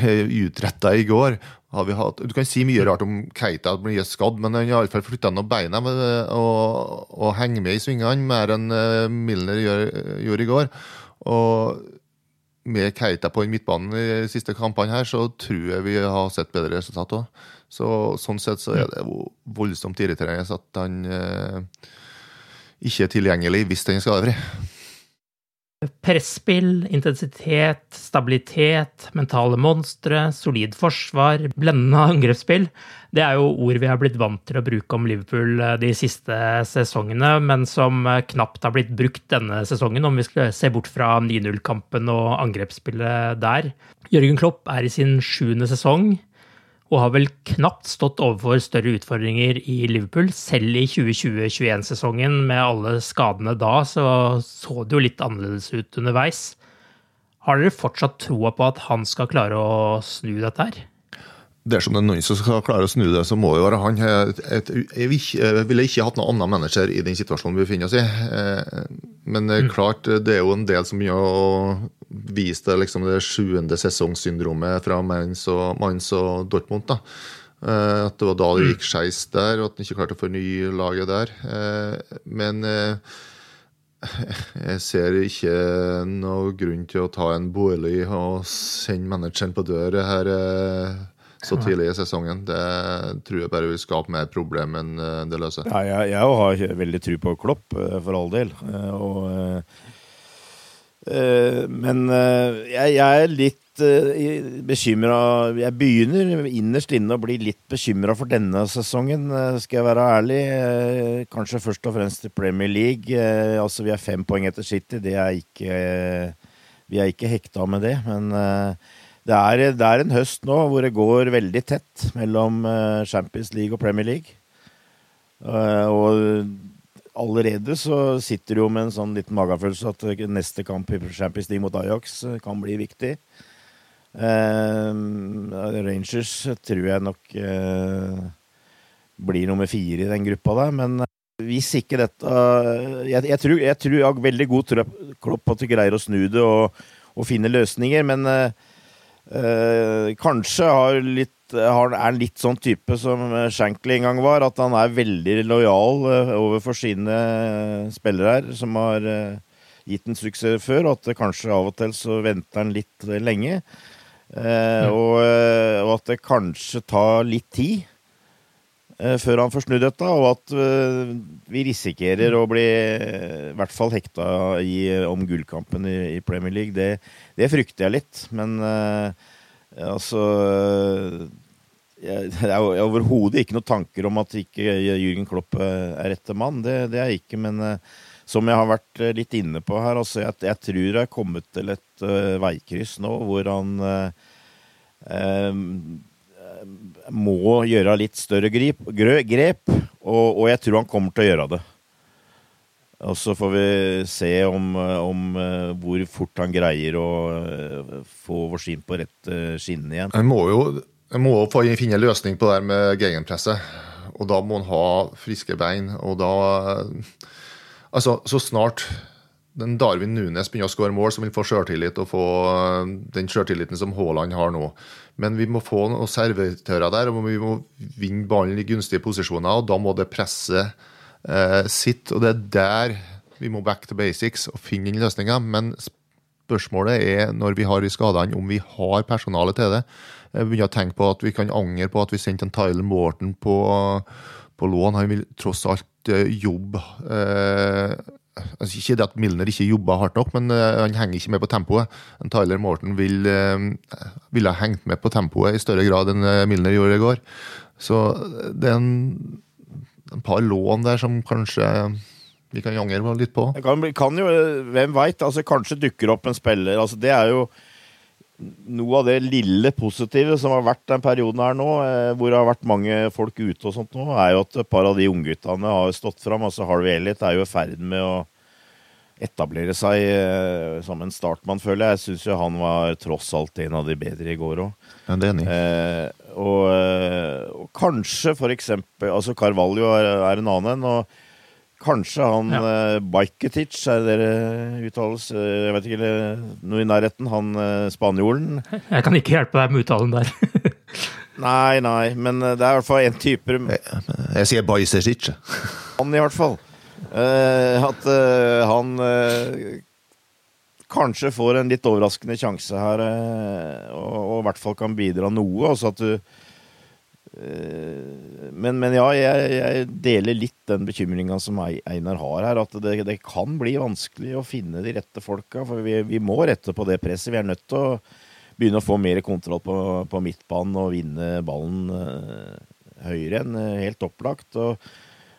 utretta i går hatt, Du kan si mye rart om Keita at blir skadd, men han har iallfall flytta noen beina og, og henger med i svingene mer enn Milner Milner gjorde i går. Og med Keita på den midtbanen i siste kampene her, så tror jeg vi har sett bedre resultat òg. Så, sånn sett så er det voldsomt irriterende at han eh, ikke er tilgjengelig hvis han er skadefri. Presspill, intensitet, stabilitet, mentale monstre, solid forsvar, blendende angrepsspill. Det er jo ord vi har blitt vant til å bruke om Liverpool eh, de siste sesongene, men som eh, knapt har blitt brukt denne sesongen, om vi skal se bort fra 9-0-kampen og angrepsspillet der. Jørgen Klopp er i sin sjuende sesong og har vel knapt stått overfor større utfordringer i Liverpool. Selv i 2020-21-sesongen med alle skadene da, så så det jo litt annerledes ut underveis. Har dere fortsatt troa på at han skal klare å snu dette her? Dersom det er noen som skal klare å snu det, så må det være han. Jeg, ville ikke hatt noen annen manager i den situasjonen vi befinner oss i. Eh, men mm. klart, det er jo en del som begynner å vise det, liksom, det sjuende sesongsyndromet fra Mainz og, Mainz og Dortmund. da. Eh, at det var da det mm. gikk skeis der, og at han ikke klarte å fornye laget der. Eh, men jeg ser ikke noe grunn til å ta en bolig og sende manageren på dør her så tidlig i sesongen. Det tror jeg bare vil skape mer problem enn eh, det løser. Ja, jeg, jeg har veldig tro på Klopp, eh, for all del. Eh, og, men jeg, jeg er litt bekymra Jeg begynner innerst inne å bli litt bekymra for denne sesongen, skal jeg være ærlig. Kanskje først og fremst i Premier League. Altså, vi er fem poeng etter City. Det er ikke Vi er ikke hekta med det, men det er, det er, en høst nå hvor det går veldig tett mellom eh, Champions League og Premier League. Eh, og allerede så sitter du jo med en sånn liten magefølelse at neste kamp i Champions League mot Ajax eh, kan bli viktig. Rangers tror jeg nok blir nummer fire i den gruppa der, men hvis ikke dette Jeg, jeg tror, jeg tror jeg har veldig god tro på at vi greier å snu det og, og finne løsninger, men Eh, kanskje har litt, har, er litt sånn type som Shankly en gang var, at han er veldig lojal eh, overfor sine spillere her, som har eh, gitt en suksess før, og at det kanskje av og til så venter han litt lenge. Eh, mm. og, og, at det kanskje tar litt tid før han får snudd dette, og at vi risikerer å bli i hvert fall hekta i, om gullkampen i, i Premier League. Det, det frykter jeg litt, men uh, altså jeg, Det er overhodet ikke noen tanker om at ikke Jürgen Klopp eh, er rette mann. Det, det er jeg ikke, men uh, som jeg har vært litt inne på her, altså jeg, jeg tror jeg er kommet til et uh, veikryss nå hvor han må gjøre litt større grip, grep, og, og jeg tror han kommer til å gjøre det. Og så får vi se om, om, eh, hvor fort han greier å eh, få vår skinn på rett eh, skinne igjen. Han må jo må få finne en løsning på det her med gegenpresset. Og da må han ha friske bein. Og da Altså, så snart den Darwin Nunes begynner å skåre mål, som vil få sjøltillit og få den sjøltilliten som Haaland har nå. Men vi må få noen servitører der, og vi må vinne ballen i gunstige posisjoner. Og da må det presset eh, sitt. Og det er der vi må back to basics og finne den løsninger. Men spørsmålet er, når vi har de skadene, om vi har personale til det. Jeg begynner å tenke på at vi kan angre på at vi sendte en Tyler Morton på, på lån. Han vil tross alt eh, jobbe eh, altså Ikke det at Milner ikke jobber hardt nok, men uh, han henger ikke med på tempoet. Tyler Morton vil, uh, ville ha hengt med på tempoet i større grad enn Milner gjorde i går. Så det er en en par lån der som kanskje vi kan angre litt på. Kan, kan jo, Hvem veit? Altså, kanskje dukker opp en spiller. Altså, det er jo noe av det lille positive som har vært den perioden her nå, eh, hvor det har vært mange folk ute og sånt nå, er jo at et par av de ungguttene har stått fram. Altså Harvey Elliot er jo i ferd med å etablere seg eh, som en startmann, føler jeg. Jeg syns jo han var tross alt en av de bedre i går òg. Ja, det er enig. Eh, og, eh, og, kanskje for eksempel Altså Carvalho er, er en annen en. og Kanskje han ja. uh, Bajketic, er det dere uttales? Jeg vet ikke, noe i nærheten. Han uh, spanjolen. Jeg kan ikke hjelpe deg med uttalen der. nei, nei, men det er i hvert fall en type Jeg, jeg sier Bajsesic. han i hvert fall. Uh, at uh, han uh, kanskje får en litt overraskende sjanse her, og, og i hvert fall kan bidra noe. Altså at du men, men, ja, jeg, jeg, deler litt den bekymringa som Einar har her. At det, det, kan bli vanskelig å finne de rette folka. For vi, vi, må rette på det presset. Vi er nødt til å begynne å få mer kontroll på, på midtbanen og vinne ballen uh, høyere enn uh, helt opplagt. Og,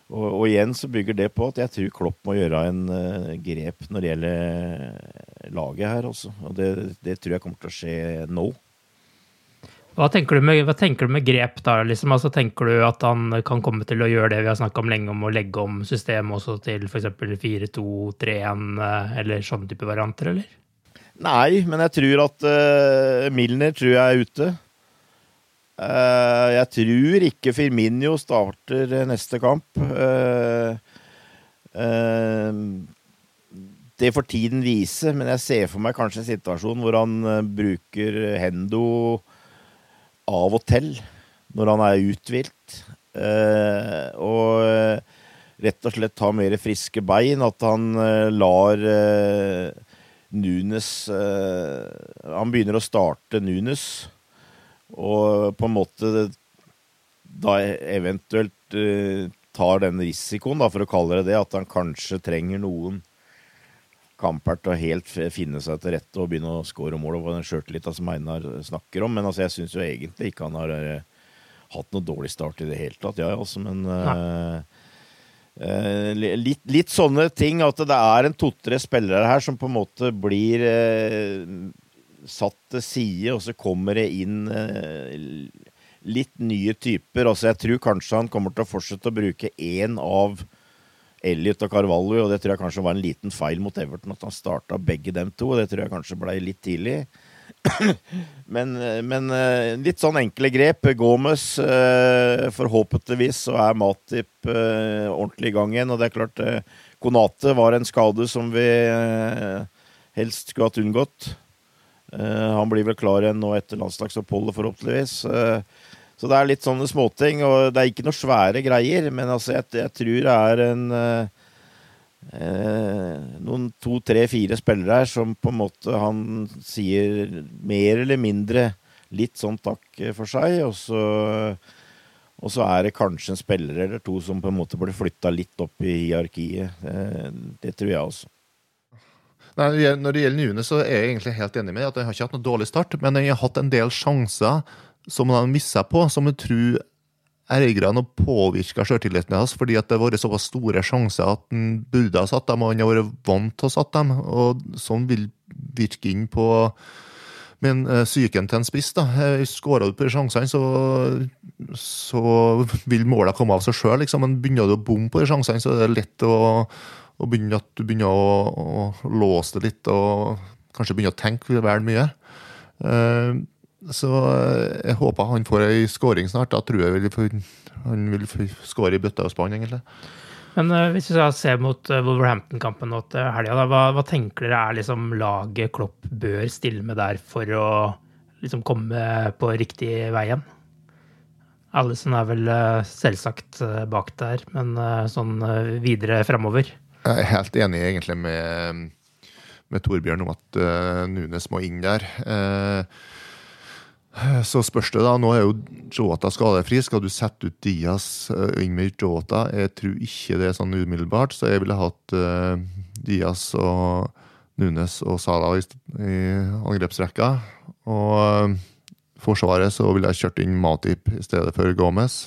og, og, igjen så bygger det på at jeg tror Klopp må gjøre en grep når det gjelder laget her også. Og det, det tror jeg kommer til å skje nå. Hva tenker, med, hva tenker, du med, grep da? Liksom? Altså, tenker du at han kan komme til å gjøre det vi har snakka om lenge, om å legge om systemet også til f.eks. 4-2-3-1 eller sånne type varianter, eller? Nei, men jeg tror at uh, Milner tror jeg er ute. Uh, jeg tror ikke Firminio starter neste kamp. Uh, det får tiden vise, men jeg ser for meg kanskje en situasjon hvor han bruker Hendo av og til når han er uthvilt. og rett og slett ha mer friske bein. At han lar Nunes uh, Han begynner å starte Nunes, og på en måte da eventuelt tar den risikoen, da, for å kalle det det, at han kanskje trenger noen kamper til å helt finne seg til rette og begynne å skåre mål og den sjøltillita som Einar snakker om. Men altså, jeg syns jo egentlig ikke han har uh, hatt noe dårlig start i det hele tatt, jeg, ja, altså. Men Uh, litt, litt, sånne ting. At det er en to-tre spillere her som på en måte blir uh, satt til side, og så kommer det inn uh, litt nye typer. Altså, jeg tror kanskje han kommer til å fortsette å bruke én av Elliot og Carvalho, og det tror jeg kanskje var en liten feil mot Everton at han starta begge dem to. og Det tror jeg kanskje ble litt tidlig. men, men, eh, litt sånn enkle grep. Gomez eh, Forhåpentligvis så er Matip eh, ordentlig i gang igjen. Og det er klart, Konate var en skade som vi helst skulle hatt unngått. Han blir vel klar igjen nå etter landslagsoppholdet, forhåpentligvis. Så det er litt sånne småting. Og det er ikke noe svære greier, men altså, jeg, jeg tror det er en eh, noen to, tre, fire spillere her som på en måte han sier mer eller mindre litt sånn takk for seg, og så, og så er det kanskje en spiller eller to som på en måte blir flytta litt opp i hierarkiet. Eh, det tror jeg også. Nei, når det gjelder Nune, så er jeg egentlig helt enig med at han har ikke hatt noe dårlig start, men han har hatt en del sjanser som har missa på, som jeg tror ergra og påvirker sjøltilliten hans, fordi det har vært såpass store sjanser at han burde ha satt dem, og han har vært vant til å satt dem. og Sånn vil virke inn på men uh, psyken til en spiss, da. Eh, skårer du på sjansene, så, så vil målene komme av seg sjøl. Liksom. Men begynner du å bomme på de sjansene, så er det lett å, å begynne at du begynner å, å, låse det litt, og kanskje begynne å tenke vel mye. Uh, så eh, jeg håper han får ei skåring snart. Da tror jeg han vil skåre i bøtta og spann, egentlig. Men uh, hvis vi skal se mot uh, Wolverhampton-kampen nå til helga, hva, hva, tenker dere er liksom laget Klopp bør stille med der for å liksom komme på riktig vei igjen? Alison er vel uh, selvsagt bak der, men sånn videre framover? Jeg er helt enig egentlig med, med Torbjørn om at Nunes må inn der. Uh, så spørs det, da. Nå er jo Jota skadefri. Skal du sette ut Diaz uh, inn med Jota? Jeg tror ikke det er sånn umiddelbart, så jeg ville hatt uh, Diaz og Nunes og Salah i, i angrepsrekka. Og uh, Forsvaret så ville jeg kjørt inn Matip i stedet for Gomez.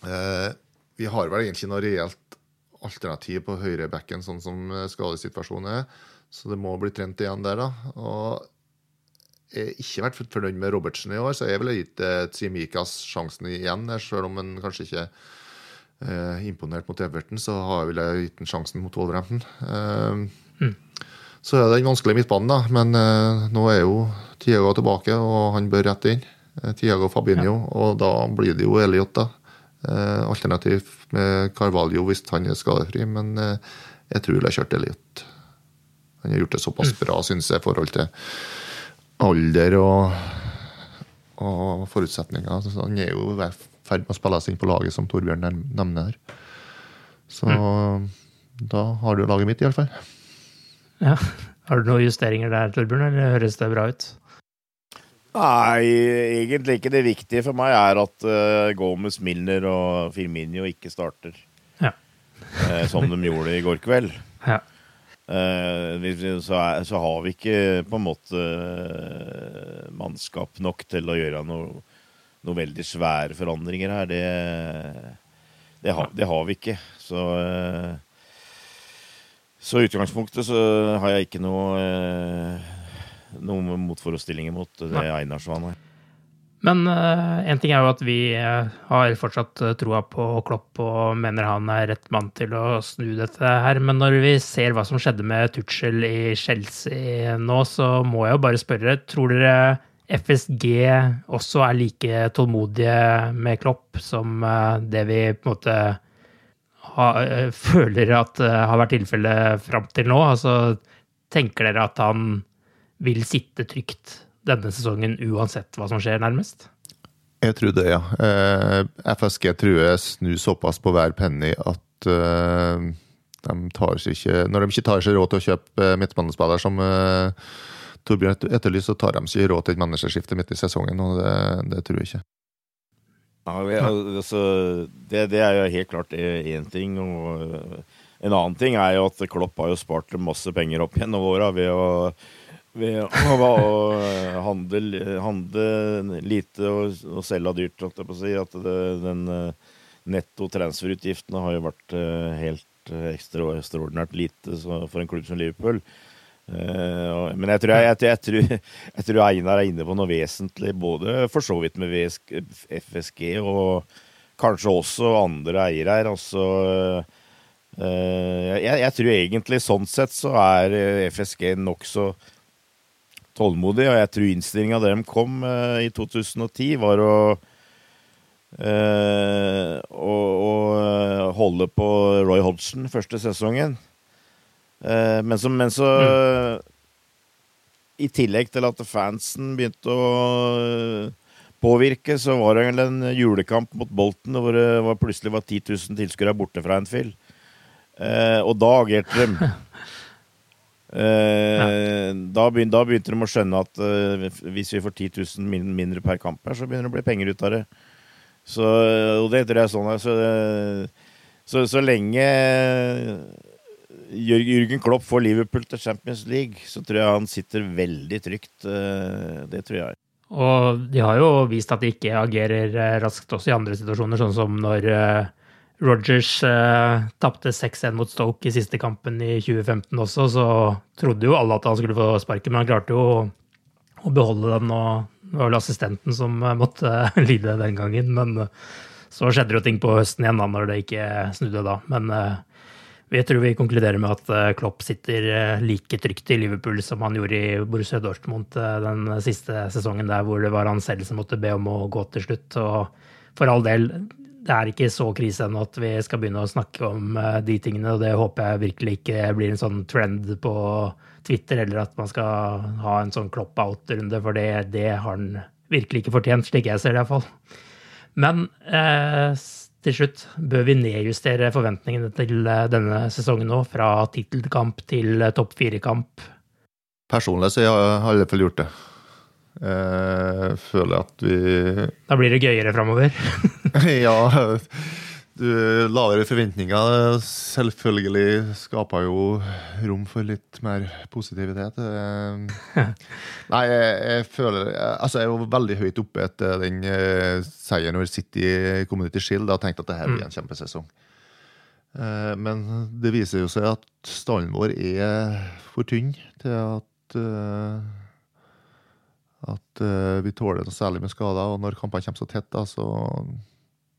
Uh, vi har vel egentlig noe reelt alternativ på høyrebacken, sånn som skadesituasjonen er. Så det må bli trent igjen der, da. Og ikke vært fornøyd med Robertsen i år, så jeg ville gitt eh, Tsimikas sjansen igjen. Selv om han kanskje ikke eh, imponert mot Everton, så har jeg gitt ham sjansen mot Wolverhampton. Eh, mm. Så er det den vanskelige midtbanen, da. Men eh, nå er jo Tiago tilbake, og han bør rett inn. Eh, Tiago Fabinho, ja. og da blir det jo Elliot, da. Eh, alternativ med Carvalho hvis han er skadefri, men eh, jeg tror jeg har kjørt Elliot. Han har gjort det såpass mm. bra, syns jeg, i forhold til alder og, og forutsetninger. Så han er jo i ferd med å spille seg inn på laget, som Torbjørn nevner her. Så mm. da har du laget mitt, iallfall. Ja. Har du noen justeringer der, Torbjørn, eller høres det bra ut? Nei, egentlig ikke. Det viktige for meg er at uh, Gomez, Milner og Firminio ikke starter. Ja. uh, som de gjorde i går kveld. Ja. Uh, så, er, så, har vi ikke på en måte mannskap nok til å gjøre noe, noe veldig svære forandringer her. Det, det, har, det har vi ikke. Så så i utgangspunktet så har jeg ikke noe noe motforestillinger mot det Einar Svan nei. Men én en ting er jo at vi uh, har fortsatt uh, troa på Klopp og mener han er rett mann til å snu dette her. Men når vi ser hva som skjedde med Tuchel i Chelsea nå, så må jeg jo bare spørre. Tror dere FSG også er like tålmodige med Klopp som det vi på en måte har, føler at har vært tilfellet fram til nå? Altså, tenker dere at han vil sitte trygt denne sesongen uansett hva som skjer, nærmest? Jeg tror det, ja. Eh, FSG tror jeg snur såpass på hver penny at eh, de tar seg ikke Når de ikke tar seg råd til å kjøpe midtbanespiller som eh, Torbjørn etterlyser, så tar de ikke råd til et menneskeskifte midt i sesongen, og det, det tror jeg ikke. Ja, altså, det, det, er jo helt klart én ting. og En annen ting er jo at Klopp har jo spart masse penger opp gjennom åra ved å ved å handle, handle lite og, og selge dyrt, holdt jeg på å si. At det, den uh, netto transferutgiftene har jo vært uh, helt ekstra, ekstraordinært lite for en klubb som Liverpool. Men jeg tror, jeg, jeg, jeg, tror, jeg, tror, Einar er inne på noe vesentlig, både for så vidt med VSK, FSG og kanskje også andre eiere her. Altså, jeg, jeg, tror egentlig sånn sett så er FSG nokså tålmodig, og jeg tror innstillinga der de kom uh, i 2010, var å, uh, å, å holde på Roy Hodgson første sesongen. Uh, men, så, men så mm. I tillegg til at fansen begynte å påvirke, så var det en julekamp mot Bolten hvor det var, plutselig var 10 000 tilskuere borte fra Anfield. og da agerte de. Eh, da, begynte, da, begynte, de å skjønne at uh, hvis vi får 10 000 min, mindre per kamp her, så begynner det å bli penger ut av det. Så, og det tror jeg er sånn så, så, så, lenge Jørgen Klopp får Liverpool til Champions League, så tror jeg han sitter veldig trygt. Det tror jeg. Og de har jo vist at de ikke agerer raskt også i andre situasjoner, sånn som når Rogers eh, tapte 6-1 mot Stoke i siste kampen i 2015 også, så trodde jo alle at han skulle få sparken, men han klarte jo å beholde den. og Det var vel assistenten som eh, måtte lide den gangen. Men eh, så skjedde jo ting på høsten igjen da, når det ikke snudde da. Men eh, vi tror vi konkluderer med at eh, Klopp sitter eh, like trygt i Liverpool som han gjorde i Borussia Dortmund den siste sesongen der hvor det var han selv som måtte be om å gå til slutt. og for all del, det er ikke så krise ennå at vi skal begynne å snakke om uh, de tingene, og det håper jeg virkelig ikke blir en sånn trend på Twitter, eller at man skal ha en sånn klopp-out-runde, for det, det, har han virkelig ikke fortjent, slik jeg ser det iallfall. Men eh, til slutt, bør vi nedjustere forventningene til uh, denne sesongen nå, fra tittelkamp til topp fire-kamp? Personlig så har jeg i alle fall gjort det. Jeg føler at vi Da blir det gøyere framover? ja. Du, lavere forventninger selvfølgelig skaper jo rom for litt mer positivitet. Nei, jeg, jeg føler Altså, jeg var veldig høyt oppe etter den uh, seieren over City Community Shield. Da tenkte at det her blir en mm. kjempesesong. Men det viser jo seg at stallen vår er for tynn til at uh, at vi tåler noe særlig med skader. Og når kampene kommer så tett, da, så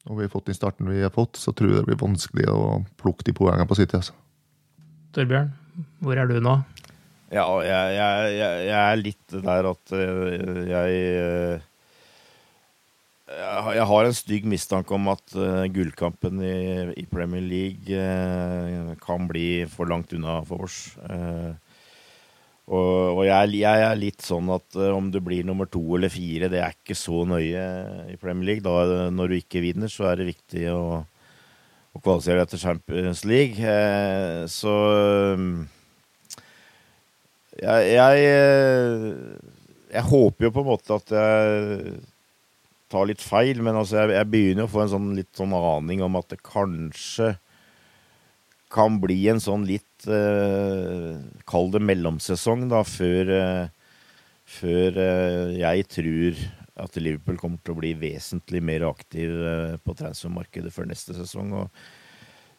og vi har fått den starten vi har fått, så tror jeg det blir vanskelig å plukke de poengene på City. Altså. Torbjørn, hvor er du nå? Ja, jeg, jeg, jeg, jeg er litt der at eh, jeg eh, jeg har en stygg mistanke om at uh, gullkampen i, i, Premier League uh, kan bli for langt unna for oss. Uh, og, og jeg, jeg, er litt sånn at uh, om du blir nummer to eller fire, det er ikke så nøye i Premier League. Da, når du ikke vinner, så er det viktig å, å kvalifisere deg til Champions League. Uh, så um, Jeg, jeg, eh, jeg håper jo på en måte at jeg tar litt feil, men altså jeg, begynner å få en sånn litt sånn aning om at det kanskje kan bli en sånn litt eh, Kall det mellomsesong, da, før, eh, før eh, jeg tror at Liverpool kommer til å bli vesentlig mer aktiv eh, på transfermarkedet før neste sesong. og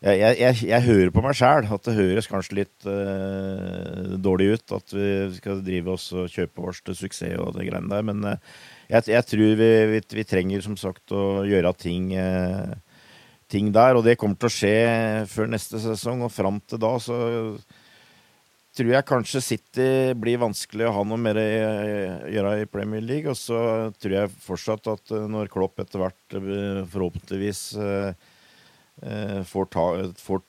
jeg, jeg, jeg, hører på meg sjæl at det høres kanskje litt uh, dårlig ut at vi skal drive oss og kjøpe oss til suksess og det greiene der, men uh, jeg, jeg, tror vi, vi, vi, trenger som sagt å gjøre ting, uh, ting der, og det kommer til å skje før neste sesong. Og fram til da så tror jeg kanskje City blir vanskelig å ha noe mer å gjøre i Premier League. Og så tror jeg fortsatt at når Klopp etter hvert forhåpentligvis Eh, får, ta, får,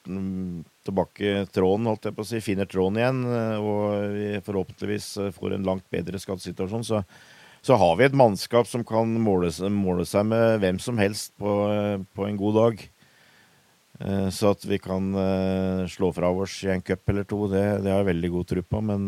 tilbake tråden, holdt jeg på å si, finner tråden igjen, eh, og vi forhåpentligvis eh, får en langt bedre skadesituasjon, så, så har vi et mannskap som kan måle, måle seg med hvem som helst på, på, en god dag. Så at vi kan slå fra oss i en cup eller to, det, det har jeg veldig god tro på. Men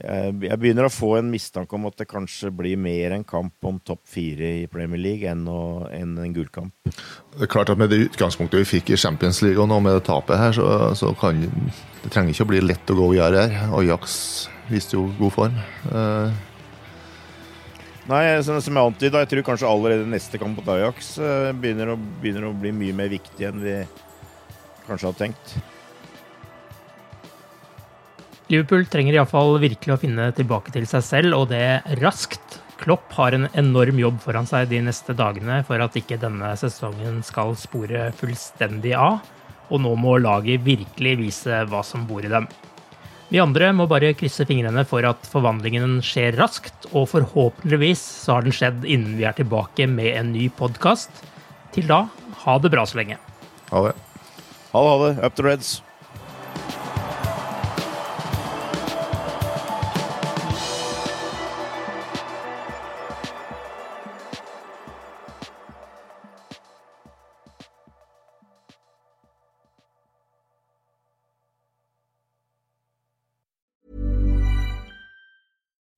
jeg begynner å få en mistanke om at det kanskje blir mer en kamp om topp fire i Premier League enn, å, enn en gullkamp. Det er klart at Med det utgangspunktet vi fikk i Champions League og nå med det tapet her, så, så kan det trenger ikke å bli lett å gå videre her. Ajax viste jo god form. Uh... Nei, som jeg antyda, jeg tror kanskje allerede neste kamp mot Ajax uh, begynner, å, begynner å bli mye mer viktig enn vi kanskje har tenkt. Liverpool trenger iallfall virkelig å finne tilbake til seg selv, og det raskt. Klopp har en enorm jobb foran seg de neste dagene for at ikke denne sesongen skal spore fullstendig av, og nå må laget virkelig vise hva som bor i dem. Vi andre må bare krysse fingrene for at forvandlingen skjer raskt, og forhåpentligvis så har den skjedd innen vi er tilbake med en ny podkast. Til da, ha det bra så lenge. Ha det. Ha det, ha det. Up to Reds.